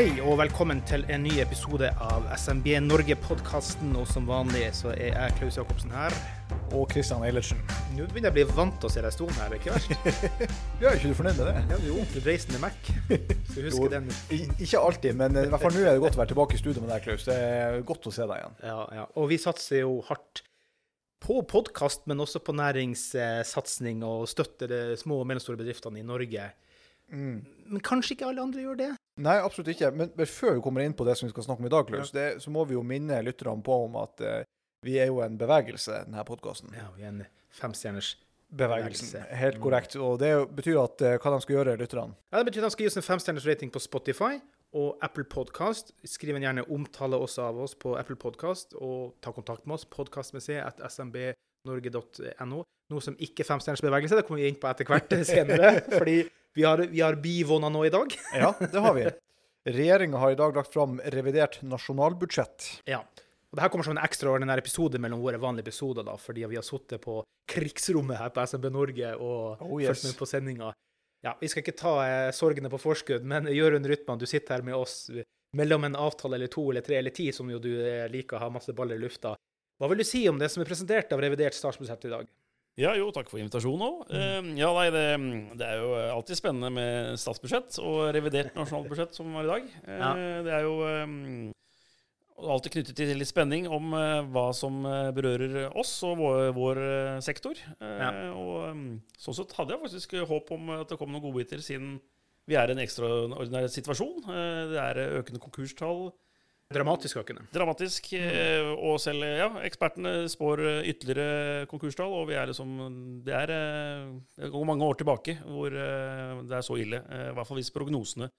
Hei og velkommen til en ny episode av SMB Norge-podkasten. Og som vanlig så er jeg Klaus Jacobsen her. Og Christian Eilertsen. Nå begynner jeg å bli vant til å se deg stående her, det er ikke verst? Ja, er ikke du fornøyd med det? Ja, jo, du reisende Mac. Skal huske Jo, den. I, ikke alltid, men i hvert fall nå er det godt å være tilbake i studio med deg, Klaus. Det er godt å se deg igjen. Ja, ja. Og vi satser jo hardt på podkast, men også på næringssatsing og støtter de små og mellomstore bedriftene i Norge. Men kanskje ikke alle andre gjør det? Nei, absolutt ikke. Men, men før vi kommer inn på det som vi skal snakke om i dag, Klaus, det, så må vi jo minne lytterne på om at uh, vi er jo en bevegelse, denne podkasten. Ja, vi er en femstjerners Bevegelse. Helt korrekt. Og det betyr at uh, hva de skal gjøre, lytterne. Ja, Det betyr at de skal gi oss en femstjerners rating på Spotify og Apple Podcast. Skriv en gjerne omtale også av oss på Apple Podcast, og ta kontakt med oss. Podkastmuseet at smbnorge.no. Noe som ikke er femstjerners bevegelse, det kommer vi inn på etter hvert senere. fordi vi har, vi har bivåna nå i dag. Ja, det har vi. Regjeringa har i dag lagt fram revidert nasjonalbudsjett. Ja. Og det her kommer som en ekstraordinær episode mellom våre vanlige episoder, da, fordi vi har sittet på krigsrommet her på SMB Norge og Oh, yes. fulgt med på sendinga. Ja, vi skal ikke ta eh, sorgene på forskudd, men Jørund Rytman, du sitter her med oss mellom en avtale eller to eller tre eller ti, som jo du eh, liker å ha masse baller i lufta. Hva vil du si om det som er presentert av revidert statsbudsjett i dag? Ja, jo, takk for invitasjonen òg. ja, nei, det, det er jo alltid spennende med statsbudsjett og revidert nasjonalbudsjett som var i dag. Eh, Ja. Det er jo eh, alltid knyttet til litt spenning om eh, hva som eh, berører oss og vår, vår eh, sektor. Ja. Og sånn sett hadde jeg faktisk håp om at det kom noen godbiter, siden vi er i en ekstraordinær situasjon. Det er økende konkurstall. Dramatisk økende. Dramatisk. eh, Og selv ja, ekspertene spår eh, ytterligere konkurstall, og vi er liksom Det er eh, det går mange år tilbake hvor det er så ille. I hvert fall hvis prognosene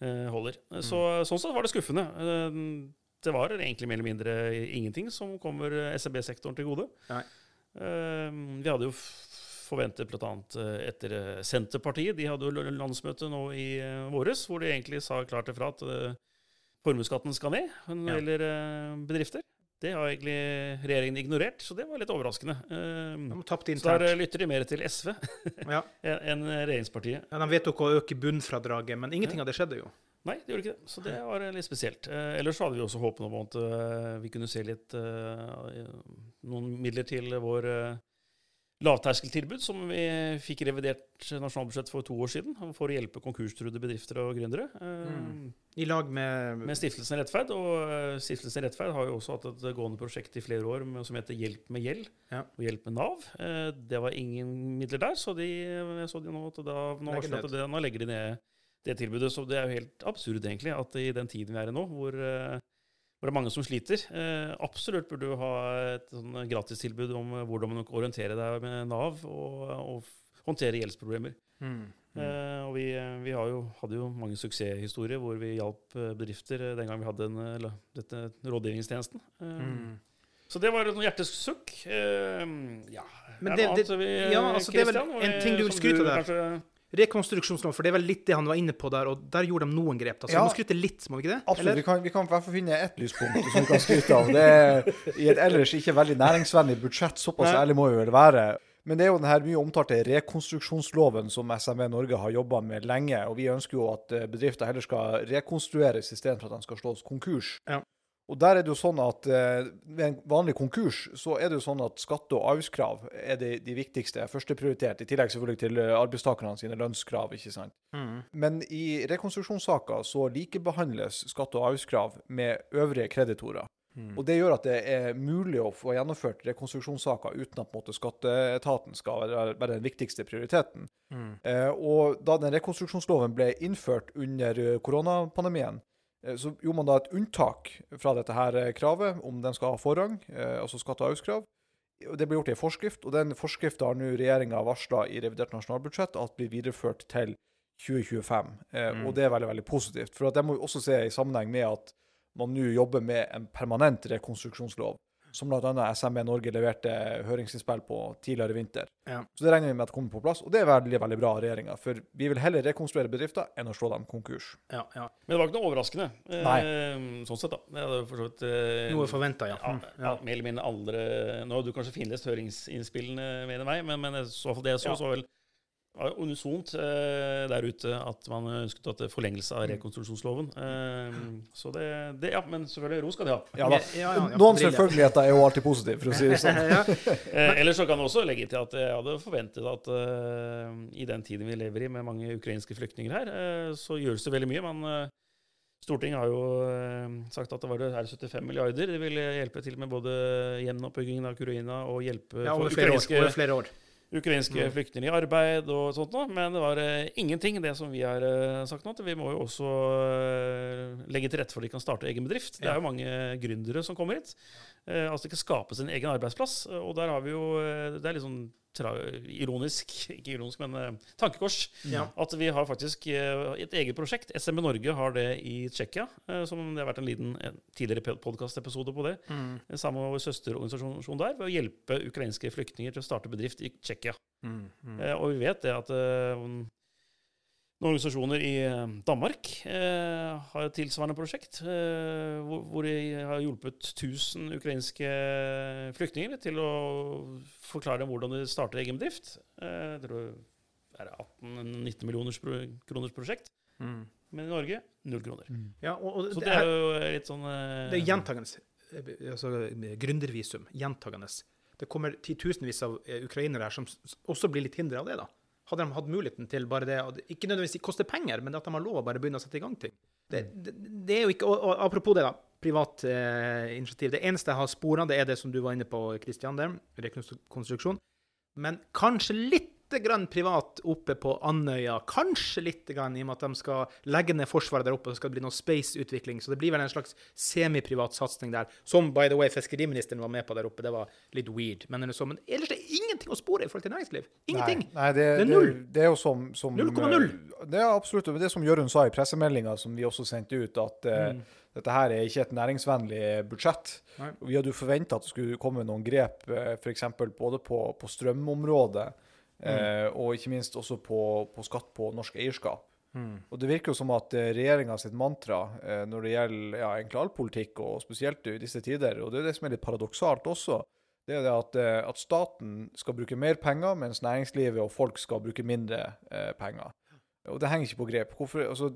holder. Så, Sånn sett var det skuffende. Det var egentlig mer eller mindre ingenting som kommer SMB-sektoren til gode. Nei. Vi hadde jo forventet bl.a. etter Senterpartiet. De hadde jo landsmøte nå i våres, hvor de egentlig sa klart ifra at formuesskatten skal ned når det Ja. gjelder eh, bedrifter. Det har egentlig regjeringen ignorert, så det var litt overraskende. Eh, De Så der lytter de mer til SV Ja. enn regjeringspartiet. Ja, de vedtok å øke bunnfradraget, men ingenting av det skjedde jo. Nei, det gjorde ikke det. Så det var eh, litt spesielt. Ellers hadde vi også håpet om at vi kunne se litt noen midler til vår lavterskeltilbud, som vi fikk i revidert nasjonalbudsjett for to år siden, for å hjelpe konkurstruede bedrifter og gründere. Eh, Mm. I lag med, Med Stiftelsen Rettferd. Og eh, Stiftelsen Rettferd har jo også hatt et gående prosjekt i flere år med, som heter Hjelp med gjeld Ja. og Hjelp med Nav. Eh, det var ingen midler der, så de, jeg så de nå, at da, nå, at det, nå legger de ned det tilbudet. Så det er jo helt absurd, egentlig, at i den tiden vi er i nå, hvor, hvor det er mange som sliter, eh, absolutt burde du ha et sånn gratistilbud om eh, hvordan man kan orientere deg med Nav og, og håndtere gjeldsproblemer. mm. Eh, og vi, eh, vi har jo, hadde jo mange suksesshistorier hvor vi hjalp eh, bedrifter den gang vi hadde eh, eller, dette rådgivningstjenesten. Eh, Mm. Så det var et hjertesukk. Ja, Men det- det- annet vi, ja, altså, det er vel en ting du vil skryte av der. Rekonstruksjonslov, for det er vel litt det han var inne på der, og der gjorde de noen grep. da. Så Ja. vi må skryte litt, må vi ikke det? Absolutt. Eller? Vi kan, vi kan i hvert fall finne ett lyspunkt som vi kan skryte av. Det er I et ellers ikke veldig næringsvennlig budsjett, såpass Nei. ærlig må vi vel være. Men det er jo den her mye omtalte rekonstruksjonsloven som SME Norge har jobba med lenge. Og vi ønsker jo at eh, bedrifter heller skal rekonstrueres istedenfor at de skal slås konkurs. Ja. Og der er det jo sånn at eh, Ved en vanlig konkurs så er det jo sånn at skatte- og avgiftskrav er de, de viktigste, førsteprioritert, I tillegg selvfølgelig til eh, arbeidstakerne sine lønnskrav. ikke sant? Mm. Men i rekonstruksjonssaker så likebehandles skatte- og avgiftskrav med øvrige kreditorer. Mm. Og Det gjør at det er mulig å få gjennomført rekonstruksjonssaker uten at måte, skatteetaten skal være, den viktigste prioriteten. Mm. Eh, og da den rekonstruksjonsloven ble innført under eh, koronapandemien, Så gjorde man da et unntak fra dette her eh, kravet, om den skal ha forrang, eh, altså skatte- og avgiftskrav. Det ble gjort i en forskrift, og den forskriften har nå regjeringa varsla i revidert nasjonalbudsjett at blir videreført til 2025. Eh, Mm. Og det er veldig veldig positivt. For at det må vi også se i sammenheng med at man nå jobber med en permanent rekonstruksjonslov, som bl.a. SMB Norge leverte høringsinnspill på tidligere i vinter. Ja. Så det regner vi med at kommer på plass, og det er veldig veldig bra av regjeringa. For vi vil heller rekonstruere bedrifter enn å slå dem konkurs. Ja, ja. Men det var ikke noe overraskende. eh, Sånn sett, da. Det hadde for så vidt eh, Noe forventa, ja. ja, Mm, ja, ja. mer eller mindre andre Nå har du kanskje finlest høringsinnspillene mer enn meg, men, men så det jeg så, Ja. så vel var unisont eh, der ute at man ønsket at det forlengelse av rekonstruksjonsloven. Eh, så det, det Ja, men selvfølgelig, ro skal de ha. Ja, da. Ja, ja, ja, Noen selvfølgeligheter er jo alltid positive, for å si det sånn. Eh, ellers så kan jeg også legge til at jeg hadde forventet at eh, i den tiden vi lever i med mange ukrainske flyktninger her, eh, så gjøres det veldig mye. Man, eh, Stortinget har jo eh, sagt at det var det her 75 milliarder. Det ville hjelpe til med både gjenoppbyggingen av kuruina og hjelpe ja for over, flere år, ukrainske, over flere år. Ukrainske Mm. flyktninger i arbeid og sånt noe. Men det var eh, ingenting, det som vi har eh, sagt nå. at Vi må jo også eh, legge til rette for at de kan starte egen bedrift. Det er jo mange gründere som kommer hit. Eh, altså de kan skape sin egen arbeidsplass. Og der har vi jo eh, Det er litt sånn ironisk, ikke ironisk, men uh, tankekors. Ja. At vi har faktisk uh, et eget prosjekt. SMB Norge har det i Tsjekkia. Uh, som Det har vært en liten en tidligere podkastepisode på det. Mm. Sammen med vår søsterorganisasjon der, ved å hjelpe ukrainske flyktninger til å starte bedrift i Tsjekkia. Mm. Mm. Og vi vet det at noen organisasjoner i eh, Danmark eh, har et tilsvarende prosjekt, eh, hvor, hvor de har hjulpet 1000 ukrainske flyktninger til å forklare dem hvordan de starter egen bedrift. Eh, det er 18-19 millioners pro kroners prosjekt. Mm. Men i Norge null kroner. Ja, og, og Så det, det er er, jo litt sånn eh, det er gjentagende. eh, Altså, med gründervisum. Gjentagende. Det kommer titusenvis av eh, ukrainere her som også blir litt hindra av det. da. Hadde de hatt muligheten til bare det, ikke nødvendigvis koster penger, men at de har lov å bare begynne å sette i gang ting. Det, det, det er jo ikke, og, og Apropos det, da. Privat eh, initiativ. Det eneste jeg har spora, det er det som du var inne på, Kristian, der. Rekonstruksjon. Men kanskje litt grann privat oppe på Andøya. Kanskje litt grann, i og med at de skal legge ned Forsvaret der oppe, og så skal det bli noe space-utvikling. Så det blir vel en slags semiprivat satsing der. Som, by the way, fiskeriministeren var med på der oppe. Det var litt weird. Men, så, men ellers det er ingenting å spore i forhold til næringsliv. Ingenting. Nei, nei det, Det er null. det er jo som, som 0,0. eh, Det er absolutt. det Det som Jørund sa i pressemeldinga, som vi også sendte ut, at eh, Mm. dette her er ikke et næringsvennlig budsjett. Nei. Vi hadde jo forventa at det skulle komme noen grep, eh, f.eks. både på, på strømområdet Mm. eh, og ikke minst også på, på skatt på norsk eierskap. Mm. Og Det virker jo som at eh, regjeringa sitt mantra eh, når det gjelder ja, egentlig all politikk, og spesielt i disse tider, og det er det som er litt paradoksalt også, det er det at, at staten skal bruke mer penger, mens næringslivet og folk skal bruke mindre eh, penger. Og det henger ikke på grep. Hvorfor, altså,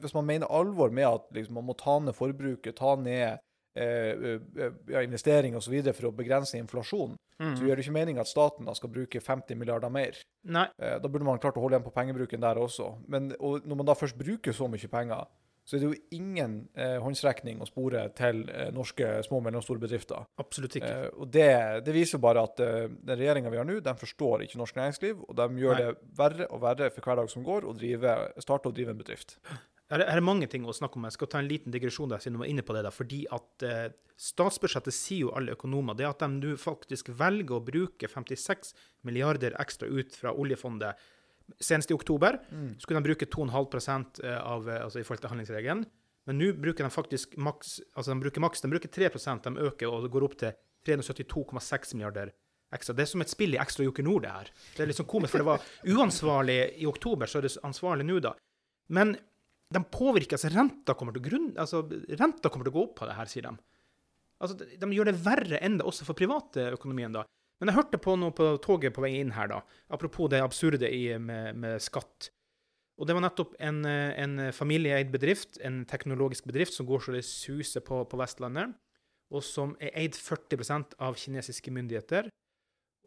hvis, man mener alvor med at liksom, man må ta ned forbruket, ta ned ja, investering osv. for å begrense inflasjon, Mm. så gjør det ikke mening at staten da skal bruke 50 milliarder mer. Nei. Eh, Da burde man klart å holde igjen på pengebruken der også. Men og når man da først bruker så mye penger, så er det jo ingen eh, håndsrekning å spore til eh, norske små og mellomstore bedrifter. Absolutt ikke. Eh, og det, det viser bare at eh, den regjeringa vi har nå, den forstår ikke norsk næringsliv, og de gjør Nei. det verre og verre for hver dag som går, å starte å drive en bedrift. Her, er mange ting å snakke om. Jeg skal ta en liten digresjon der, siden du var inne på det. da, fordi at eh, Statsbudsjettet sier jo alle økonomer det at de nå faktisk velger å bruke 56 milliarder ekstra ut fra oljefondet. Senest i oktober skulle de bruke 2,5% av, eh, altså i forhold til handlingsregelen. Men nå bruker de faktisk maks altså de bruker maks, de bruker 3 de øker og det går opp til 372,6 milliarder ekstra. Det er som et spill i Ekstra Joker Nord, det her. Det er litt sånn komisk, for det var uansvarlig i oktober, så er det ansvarlig nå, da. Men de påvirker, altså renta kommer til, grunn, altså, renta kommer til å gå opp på det her, sier de. Altså, de, de gjør det verre enn det også for privatøkonomien, da. Men jeg hørte på noe på toget på vei inn her, da. Apropos det absurde i, med, med skatt. Og det var nettopp en, en familieeid bedrift, en teknologisk bedrift, som går så det suser på, på Vestlandet, og som er eid 40% av kinesiske myndigheter.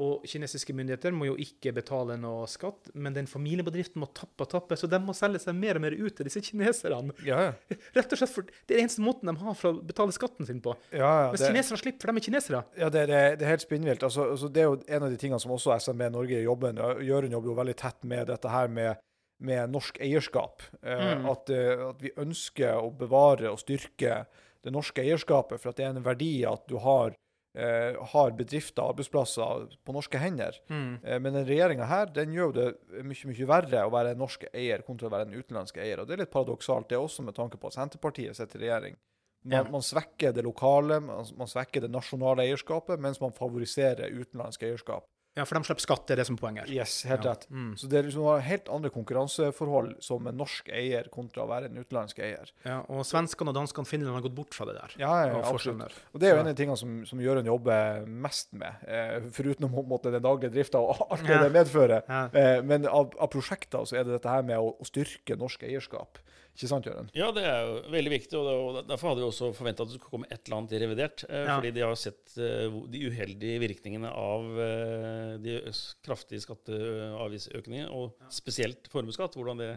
Og kinesiske myndigheter må jo ikke betale noe skatt, men den familiebedriften må tappe og tappe, så de må selge seg mer og mer ut til disse kineserne. Ja, ja. Rett og slett for Det er den eneste måten de har for å betale skatten sin på. ja, ja Mens det, kineserne slipper, for de er kinesere. ja det, det, det er helt spinnvilt. Altså, altså, det er jo en av de tingene som også SMB Norge jobber Jørund jobber jo veldig tett med dette her med, med norsk eierskap. Eh, Mm. at, eh, at vi ønsker å bevare og styrke det norske eierskapet, for at det er en verdi at du har, eh, har bedrifter og arbeidsplasser på norske hender. Mm. Eh, Men den regjeringa her den gjør jo det mye mye verre å være en norsk eier kontra å være en utenlandsk eier. Og Det er litt paradoksalt, det også med tanke på at Senterpartiet sitter i regjering. Man, Ja. man svekker det lokale, man, man svekker det nasjonale eierskapet, mens man favoriserer utenlandsk eierskap. Ja, for de slipper skatt, det er det som er poenget. Yes, helt Ja. rett. Mm. Så det er liksom helt andre konkurranseforhold som en norsk eier kontra å være en utenlandsk eier. Ja, og svenskene og danskene og finnene har gått bort fra det der. Ja, ja, Og absolutt. Og det er jo en av de tingene som, som Jørund jobber mest med, eh, foruten om måtte, den daglige drifta og alt det Ja. det medfører. Ja. Eh, men av, av prosjekter så er det dette her med å, å styrke norsk eierskap. Ikke sant, Jørgen? Ja, det er jo veldig viktig, og, derfor hadde vi også forventa at det skulle komme et eller annet i revidert. Eh, Ja. Fordi de har sett eh, de uheldige virkningene av eh, de kraftige skatteavgiftsøkningene, og spesielt formuesskatt. Hvordan det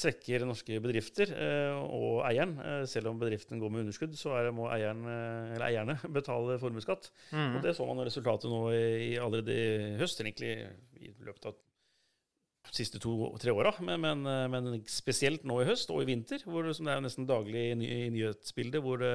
svekker norske bedrifter og eieren. Selv om bedriften går med underskudd, så er, må eieren, eller eierne betale formuesskatt. Mm. Og det så man resultatet nå i, i allerede i høst, egentlig i løpet av siste to-tre åra. Men, men, eh, men spesielt nå i høst og i vinter, hvor det, som det er nesten daglig i, ny, i nyhetsbildet, hvor det,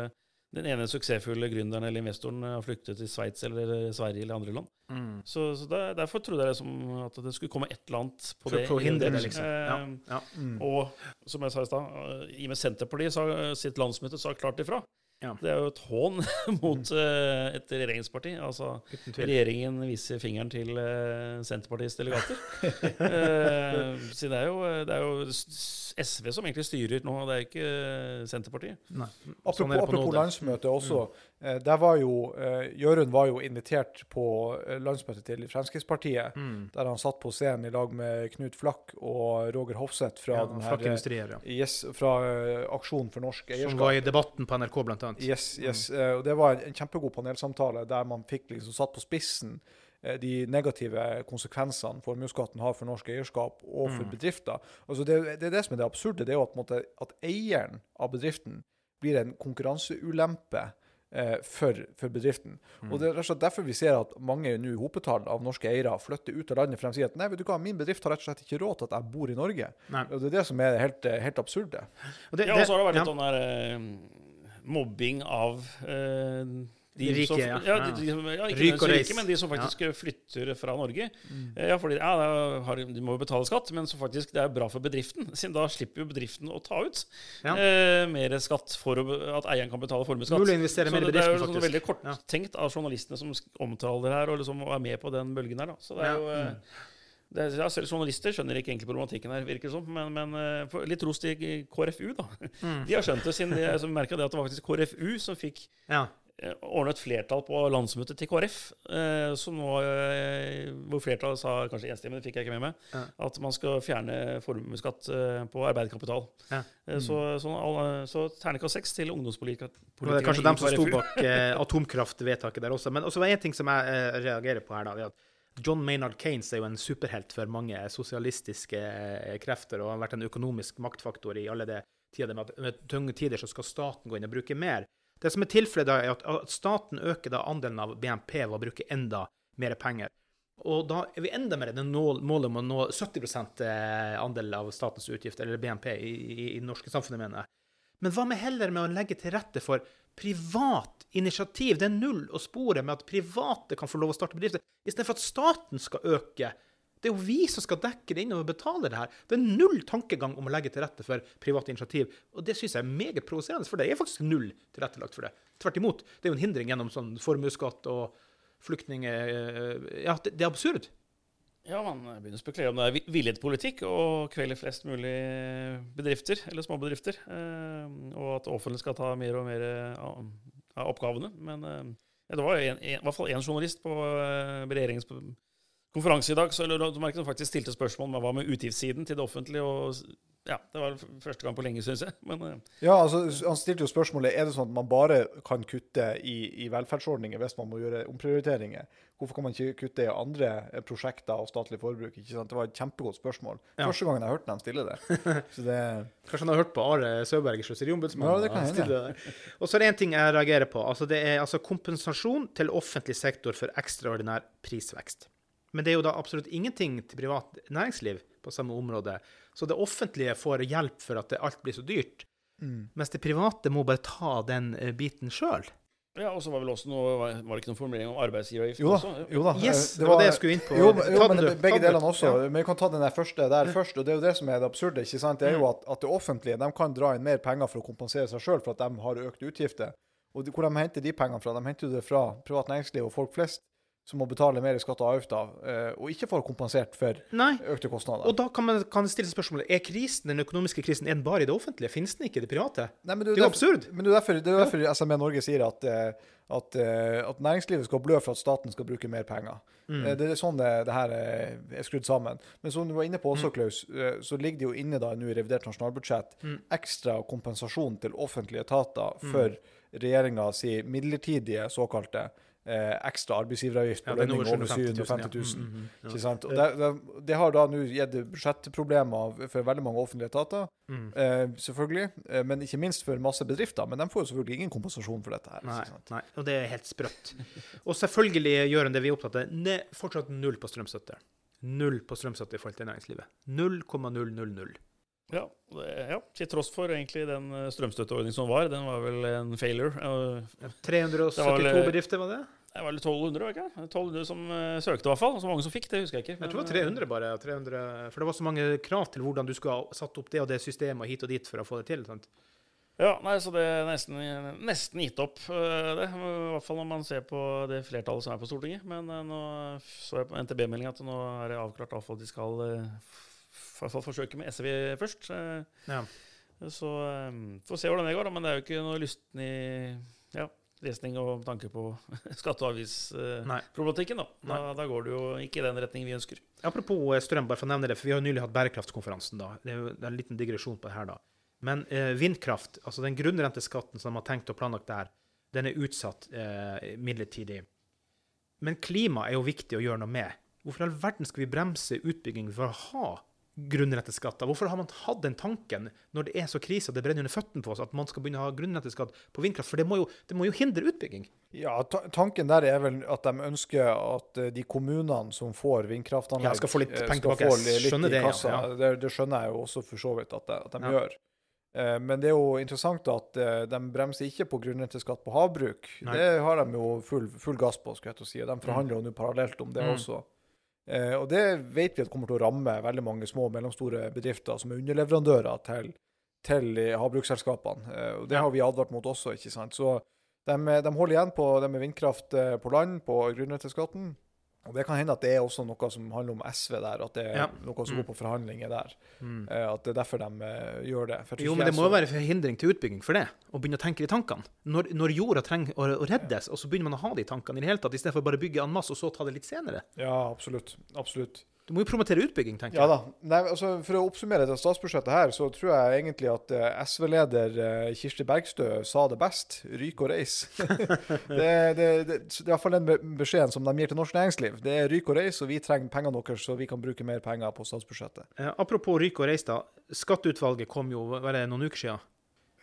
den ene suksessfulle gründeren eller investoren har flyktet til Sveits eller Sverige eller andre land. Mm. Så, så der, derfor trodde jeg liksom at det skulle komme et eller annet på For det. for å hindre det, liksom. Ja. Eh, Ja. Mm. og som jeg sa i stad, eh, i og med Senterpartiet sa, sitt landsmøte sa klart ifra. Ja. Det er jo et hån mot uh, et regjeringsparti. Altså, regjeringen viser fingeren til uh, Senterpartiets delegater. uh, så det er, jo, det er jo SV som egentlig styrer nå, det er ikke Senterpartiet. Nei. Apropos, Sånn er apropos landsmøtet også. eh, der var jo eh, Jørund var jo invitert på eh, landsmøtet til Fremskrittspartiet. Mm. Der han satt på scenen i lag med Knut Flakk og Roger Hofseth fra, Ja, her, ja. eh, yes, fra eh, Aksjon for norsk eierskap. Som var i debatten på NRK, blant annet. Yes, yes. Mm. og det var en, kjempegod panelsamtale der man fikk liksom satt på spissen eh, de negative konsekvensene formuesskatten har for norsk eierskap og for Mm. bedrifter. Altså det, det er det som er det absurde. Det er jo at, at eieren av bedriften blir en konkurranseulempe eh, for, for bedriften. Mm. Og Det er rett og slett derfor vi ser at mange nå i hopetall av norske eiere flytter ut av landet for de sier at nei, vet du hva, min bedrift har rett og slett ikke råd til at jeg bor i Norge. Nei. Og Det er det som er helt, eh, helt absurde. Og det, Ja, og så har det vært ja. litt sånn der eh, mobbing av eh, de Rike, som, ja. ja. Ja. De, de, ja, ikke Ryk og rike, men de som faktisk flytter fra Norge. Mm. Ja, fordi ja, det har, De må jo betale skatt, men så faktisk det er bra for bedriften. Siden da slipper jo bedriften å ta ut Ja. eh, mer skatt for at eieren kan betale formuesskatt. Så det, det er jo sånn veldig korttenkt av journalistene som omtaler her, og liksom er med på den bølgen her. Da. Så det er Ja. jo... eh, det er, ja, selv journalister skjønner ikke egentlig problematikken her, virker det som. Men, men eh, litt ros til KrFU, da. Mm. De har skjønt det, siden de merka det at det var faktisk KrFU som fikk Ja. Eh, ordnet flertall på landsmøtet til KrF. som nå, eh, hvor flertallet sa kanskje enstemmig, det fikk jeg ikke med meg, Ja. at man skal fjerne formuesskatt eh, på arbeidskapital. Ja. Mm. så, så, så terningkast seks til ungdomspolitikerne er kanskje dem som sto bak eh, atomkraftvedtaket der også. Men også en ting som jeg eh, reagerer på her, da. er at John Maynard Keynes er jo en superhelt for mange sosialistiske eh, krefter og har vært en økonomisk maktfaktor i alle de tider. Med tunge tider så skal staten gå inn og bruke mer. Det som er tilfellet da, er at, at staten øker da andelen av BNP ved å bruke enda mer penger. Og da er vi enda mer i målet om å nå 70 eh, andel av statens utgifter, eller BNP, i, i, i norske samfunnet, mener jeg. Men hva med heller med å legge til rette for privat initiativ? Det er null å spore med at private kan få lov å starte bedrifter, istedenfor at staten skal øke. Det er jo vi som skal dekke det inn og betale det her. Det er null tankegang om å legge til rette for private initiativ. Og det syns jeg er meget provoserende, for det er faktisk null tilrettelagt for det. Tvert imot. Det er jo en hindring gjennom sånn formuesskatt og flyktninger Ja, det, det er absurd. Ja, man begynner å spekulere om det er vi- villet politikk å kvele flest mulig bedrifter, eller småbedrifter, eh, og at det offentlige skal ta mer og mer eh, av, av oppgavene. Men eh, det var i hvert fall én journalist på eh, regjeringens konferanse i dag så, eller, som faktisk stilte spørsmål om hva med utgiftssiden til det offentlige. og ja, Det var første gang på lenge, syns jeg. Men eh, Ja, altså, Han stilte jo spørsmålet er det sånn at man bare kan kutte i, i velferdsordninger hvis man må gjøre omprioriteringer. Hvorfor kan man ikke kutte i andre eh, prosjekter og statlig forbruk? ikke sant? Det var et kjempegodt spørsmål. Ja. Første gangen jeg hørte dem stille det. Så det Kanskje han har hørt på Are Søberg, sløseriombudsmannen? Ja, det kan hende. Og så er det én ting jeg reagerer på. altså Det er altså kompensasjon til offentlig sektor for ekstraordinær prisvekst. Men det er jo da absolutt ingenting til privat næringsliv på samme område. Så det offentlige får hjelp for at alt blir så dyrt. Mm. Mens det private må bare ta den eh, biten sjøl. Ja, og så var vel også noe, var det ikke noen formulering om arbeidsgiveravgift Jo da. også? Jo da. Yes, eh, det var det jeg skulle inn på. Jo, men- jo, men du. begge delene også. Ja. Men vi kan ta den der første der først. og Det er jo det som er det absurde. ikke sant? Det er jo at, at det offentlige de kan dra inn mer penger for å kompensere seg sjøl for at de har økte utgifter. Og de, hvor de henter de pengene fra? De henter jo det fra privat næringsliv og folk flest, som må betale mer i skatter og avgifter, eh, og ikke får kompensert for Nei. økte kostnader. Og da kan man kan stille spørsmålet er krisen, den økonomiske krisen er den bare i det offentlige. Finnes den ikke i det private? Nei, men Det er jo absurd. Men det er derfor, det er derfor ja. SME Norge sier at, eh, at, eh, at næringslivet skal blø for at staten skal bruke mer penger. Mm. Det er sånn det, det her er skrudd sammen. Men som du var inne på Mm. også, Klaus, eh, så ligger det jo inne da nå i revidert nasjonalbudsjett Mm. ekstra kompensasjon til offentlige etater for mm. regjeringas midlertidige såkalte eh, ekstra arbeidsgiveravgift på Ja, lønning over over 750 000. ja. Mm, mm, mm, ja. Og det, det, det har da nå gitt budsjettproblemer for veldig mange offentlige etater, Mm. eh, selvfølgelig. Eh, men ikke minst for masse bedrifter. Men de får jo selvfølgelig ingen kompensasjon for dette her. Nei, sant? nei, og det er helt sprøtt. Og selvfølgelig gjør en det vi er opptatt av. Fortsatt null på strømstøtte. Null på strømstøtte i forhold til næringslivet. 0,000. Ja, det, ja, til tross for egentlig den eh, strømstøtteordningen som var. Den var vel en failure. og 372 var vel- bedrifter, var det? Det var vel 1200, var det ikke? 1200 som eh, søkte, i hvert fall. Så mange som fikk, det husker jeg ikke. Jeg tror det var eh, 300 bare. 300, for det var så mange krav til hvordan du skulle ha satt opp det og det systemet hit og dit for å få det til. Sant? Ja, nei, så det er nesten, nesten gitt opp, eh, det. I hvert fall når man ser på det flertallet som er på Stortinget. Men eh, nå så jeg på NTB-meldinga at nå er det avklart at de skal eh, f- i hvert fall forsøke med SV først. Ja. Så um, får se hvordan det går, da. Men det er jo ikke noe lysten i ja, lesning og tanke på skatte- og avgiftsproblematikken. Da. Da, da går det jo ikke i den retningen vi ønsker. Apropos eh, strøm, bare for å nevne det, for vi har jo nylig hatt bærekraftskonferansen. da. Det er jo det er en liten digresjon på det her, da. Men eh, vindkraft, altså den grunnrenteskatten som de har tenkt og planlagt der, den er utsatt eh, midlertidig. Men klima er jo viktig å gjøre noe med. Hvorfor i all verden skal vi bremse utbygging for å ha grunnrenteskatter? Hvorfor har man hatt den tanken når det er så krise og det brenner under føttene på oss, at man skal begynne å ha grunnrenteskatt på vindkraft? For det må jo, det må jo hindre utbygging. Ja, ta tanken der er vel at de ønsker at eh, de kommunene som får vindkraftanlegg, Ja, skal få litt eh, penger tilbake. Jeg Skjønner det, ja, ja. Det, det skjønner jeg jo også for så vidt at de, at de gjør. Eh, Men det er jo interessant at de bremser ikke på grunnrenteskatt på havbruk. Nei. Det har de jo full, full gass på, skulle jeg til å si. De forhandler jo nå parallelt om det Mm. også. Eh, Og det vet vi at kommer til å ramme veldig mange små og mellomstore bedrifter som er underleverandører til, til eh, havbruksselskapene. Eh, Og det har vi advart mot også, ikke sant. Så de, de holder igjen på det med vindkraft eh, på land, på grunnrenteskatten. Og det kan hende at det er også noe som handler om SV der, at det er Ja. noe som Mm. går på forhandlinger der. Mm. Eh, At det er derfor de uh, gjør det. Jo, men det må jo så- være forhindring til utbygging for det. Å begynne å tenke de tankene. Når, når jorda trenger å, å reddes, og så begynner man å ha de tankene i det hele tatt, istedenfor bare å bygge en masse og så ta det litt senere. Ja, absolutt. Absolutt. Du må jo promotere utbygging, tenker jeg. Ja da. Nei, altså, for å oppsummere det statsbudsjettet her, så tror jeg egentlig at eh, SV-leder eh, Kirsti Bergstø sa det best. Ryk og reis. det, det, det, det er iallfall den beskjeden som de gir til norsk næringsliv. Det er ryk og reis, og vi trenger pengene deres så vi kan bruke mer penger på statsbudsjettet. Eh, apropos ryk og reis, da. Skatteutvalget kom jo var det noen uker siden.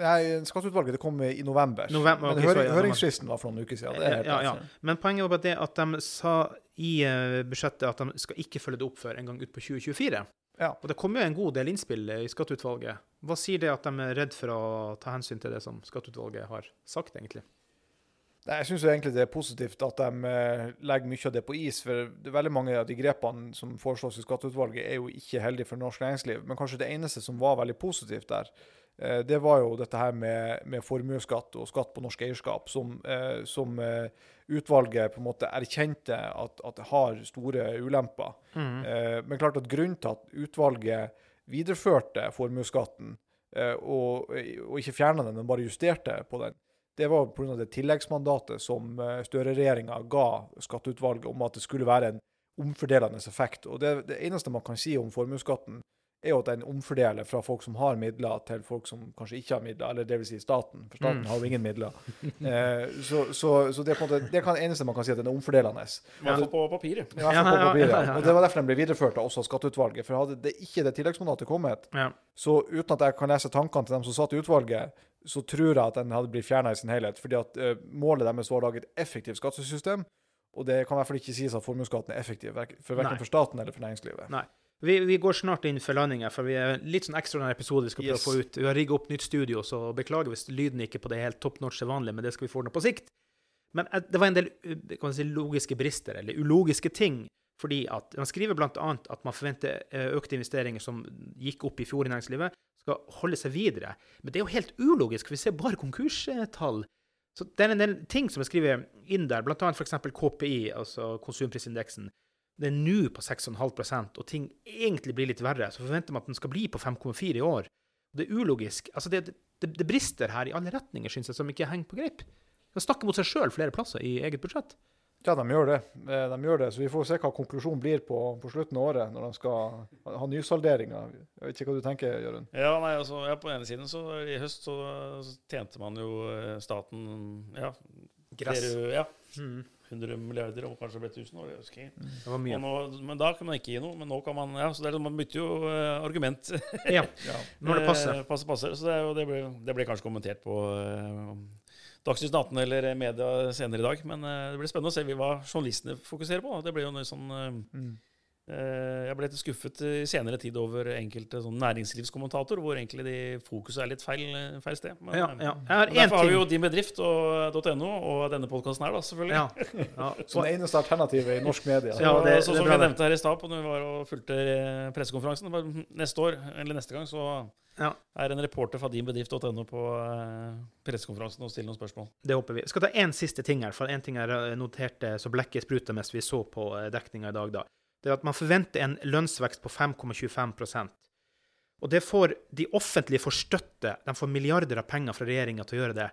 Nei, Skatteutvalget kom i november. November, Men ok, høring, så høringsfristen var for noen uker siden. Helt ja, ja. Men poenget var bare det at de sa i eh, budsjettet at de skal ikke følge det opp før en gang ut på 2024. Ja. Og det kom jo en god del innspill i skatteutvalget. Hva sier det at de er redd for å ta hensyn til det som skatteutvalget har sagt, egentlig? Nei, Jeg syns egentlig det er positivt at de eh, legger mye av det på is. For det er veldig mange av de grepene som foreslås i skatteutvalget, er jo ikke heldige for norsk næringsliv. Men kanskje det eneste som var veldig positivt der, det var jo dette her med, med formuesskatt og skatt på norsk eierskap, som, eh, som eh, utvalget på en måte erkjente at, at det har store ulemper. Eh, Men klart at grunnen til at utvalget videreførte formuesskatten, eh, og, og ikke fjerna den, men bare justerte på den, det var pga. det tilleggsmandatet som eh, Støre-regjeringa ga skatteutvalget om at det skulle være en omfordelende effekt. Og det, det eneste man kan si om formuesskatten, er jo at den omfordeler fra folk som har midler, til folk som kanskje ikke har midler, eller dvs. Si staten, for staten Mm. har jo ingen midler. Eh, så, så, så det er på en måte det kan eneste man kan si at den er omfordelende. Hvert på papiret. I Ja, på papiret. ja, ja, ja. Og Det var derfor den ble videreført av også skatteutvalget. For hadde det ikke det tilleggsmandatet kommet, Ja. så uten at jeg kan lese tankene til dem som satt i utvalget, så tror jeg at den hadde blitt fjerna i sin helhet. Fordi at uh, målet deres var å lage et effektivt skattesystem. Og det kan i hvert fall ikke sies at formuesskatten er effektiv, for verken for staten eller for næringslivet. Nei. Vi, vi går snart inn for landinga, for vi er litt sånn ekstraordinær episode vi skal prøve Yes. å få ut. Vi har rigga opp nytt studio, så beklager hvis lyden ikke er på det helt top notch vanlige, men det skal vi få ordna på sikt. Men eh, det var en del kan si, logiske brister, eller ulogiske ting. Fordi at Man skriver bl.a. at man forventer eh, økte investeringer som gikk opp i fjor i næringslivet, skal holde seg videre. Men det er jo helt ulogisk, for vi ser bare konkurstall. Så det er en del ting som er skrevet inn der, bl.a. f.eks. KPI, altså konsumprisindeksen. Det er nå på 6,5% og ting egentlig blir litt verre. Så forventer man at den skal bli på 5,4 i år. Det er ulogisk. Altså, det, det, det brister her i alle retninger, syns jeg, som ikke henger på greip. De snakker mot seg sjøl flere plasser i eget budsjett. Ja, de gjør det. Eh, De gjør det. Så vi får se hva konklusjonen blir på, på slutten av året, når de skal ha- nysalderinga. Jeg vet ikke hva du tenker, Jørund? Ja, nei, altså, ja, På den ene siden så i høst så, så tjente man jo eh, staten ja, Gress. flere, ja, Mm. 100 milliarder og kanskje ble 1000 år. Jeg husker. Det var mye. Nå, men da kan man ikke gi noe. Men nå kan man ja, så det er, liksom- Man bytter jo uh, argument Ja, når det passer. Eh, passer, passer. Så det, det, ble, det ble kanskje kommentert på uh, Dagsnytt 18 eller media senere i dag. Men uh, det blir spennende å se hva journalistene fokuserer på. da. Det blir jo noe sånn Mm. Eh, Jeg ble litt skuffet i senere tid over enkelte sånn næringslivskommentatorer, hvor egentlig de fokuset er litt feil, feil sted. Men, Ja, eh, ja. Jeg har og Derfor har vi jo. Din Bedrift og .no og denne podkasten her, da, selvfølgelig. Ja, ja. Som det eneste alternativet i norsk media. Så, Ja, det- er som jeg nevnte her i stad når vi var og fulgte eh, pressekonferansen Neste år, eller neste gang, så Ja. er en reporter fra dinbedrift.no på eh, pressekonferansen og stiller noen spørsmål. Det håper vi. Skal ta én siste ting her, for én ting jeg noterte så blekket spruta mens vi så på dekninga i dag. da. Det er at man forventer en lønnsvekst på 5,25% Og det får de offentlige for støtte. De får milliarder av penger fra regjeringa til å gjøre det.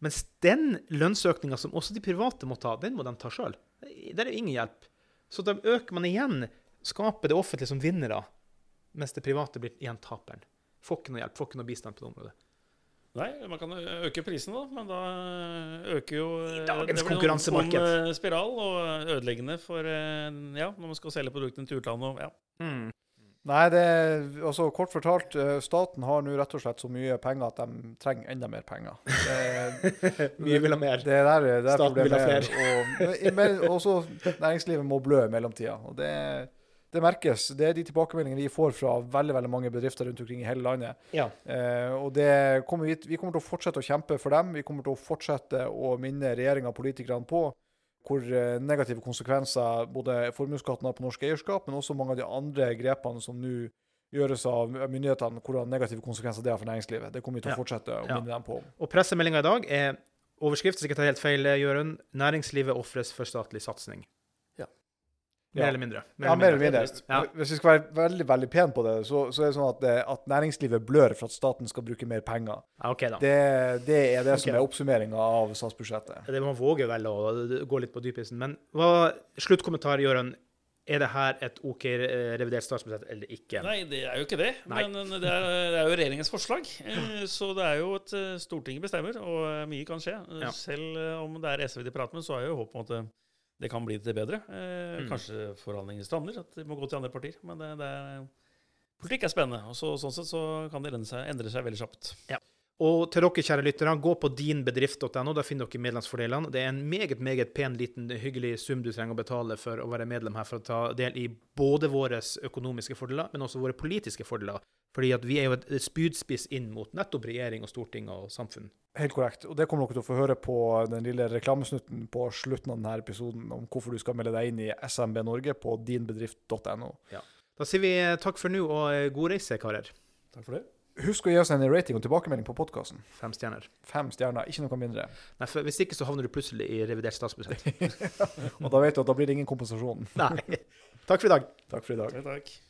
Mens den lønnsøkninga som også de private må ta, den må de ta sjøl. Der er ingen hjelp. Så da øker man igjen, skaper det offentlige som vinnere, mens det private blir igjen taperen. Får ikke noe hjelp, får ikke noe bistand på det området. Nei, man kan øke prisen, da, men da øker jo I eh, dagens konkurransemarked. Noen, eh, spiral og ødeleggende for eh, ja, når man skal selge produktene til utlandet. og Ja. Mm. Nei, det er altså kort fortalt, staten har nå rett og slett så mye penger at de trenger enda mer penger. Mye vil ha mer. det er der, det er Staten vil ha er. Og, men også næringslivet må blø i mellomtida. Og det, det merkes. Det er de tilbakemeldingene vi får fra veldig veldig mange bedrifter rundt omkring i hele landet. Ja. Eh, og det kommer vi, vi kommer til å fortsette å kjempe for dem. Vi kommer til å fortsette å minne regjeringa og politikerne på hvor eh, negative konsekvenser både formuesskatten har på norsk eierskap, men også mange av de andre grepene som nå gjøres av myndighetene, hvordan negative konsekvenser det har for næringslivet. Det kommer vi til å Ja. fortsette å Ja. minne dem på. Og pressemeldinga i dag er overskrift, hvis jeg tar helt feil, Jørund. 'Næringslivet ofres for statlig satsing'. Ja. Mer Ja. eller mindre. Ja, mer eller mindre. Ja. Hvis vi skal være veldig veldig pen på det, så, så er det sånn at, det, at næringslivet blør for at staten skal bruke mer penger. Ja, OK, da. Det, Det, det er det som er oppsummeringa av statsbudsjettet. Det Man våger vel å gå litt på dypisen. Men hva sluttkommentar, Jørund? Er det her et OK eh, revidert statsbudsjett eller ikke? Nei, det er jo ikke det. Nei. Men eh, det er, det er jo regjeringens forslag. Eh, Så det er jo eh, Stortinget bestemmer, og eh, mye kan skje. Eh, Ja. Selv eh, om det er SV de prater med, så er jo håpet om at det, kan bli til bedre. Eh, Mm. Kanskje forhandlingene strander, at de må gå til andre partier. Men det, det er, politikk er spennende. og så, Sånn sett så kan det endre seg, endre seg veldig kjapt. Og til dere, kjære lyttere, gå på dinbedrift.no. Der finner dere medlemsfordelene. Det er en meget meget pen, liten, hyggelig sum du trenger å betale for å være medlem her, for å ta del i både våre økonomiske fordeler, men også våre politiske fordeler. Fordi at vi er jo et spydspiss inn mot nettopp regjering og storting og samfunn. Helt korrekt. Og det kommer dere til å få høre på den lille reklamesnutten på slutten av denne episoden om hvorfor du skal melde deg inn i SMB Norge på dinbedrift.no. Da sier vi eh, takk for nå, og eh, god reise, karer. Takk for det. Husk å gi oss en rating og tilbakemelding på podkasten. Fem stjerner. Fem stjerner, ikke noe mindre. Nei, for Hvis ikke så havner du plutselig i revidert statsbudsjett. Og da vet du at da blir det ingen kompensasjon. Nei. Takk for i dag. Takk for i dag. Takk, takk.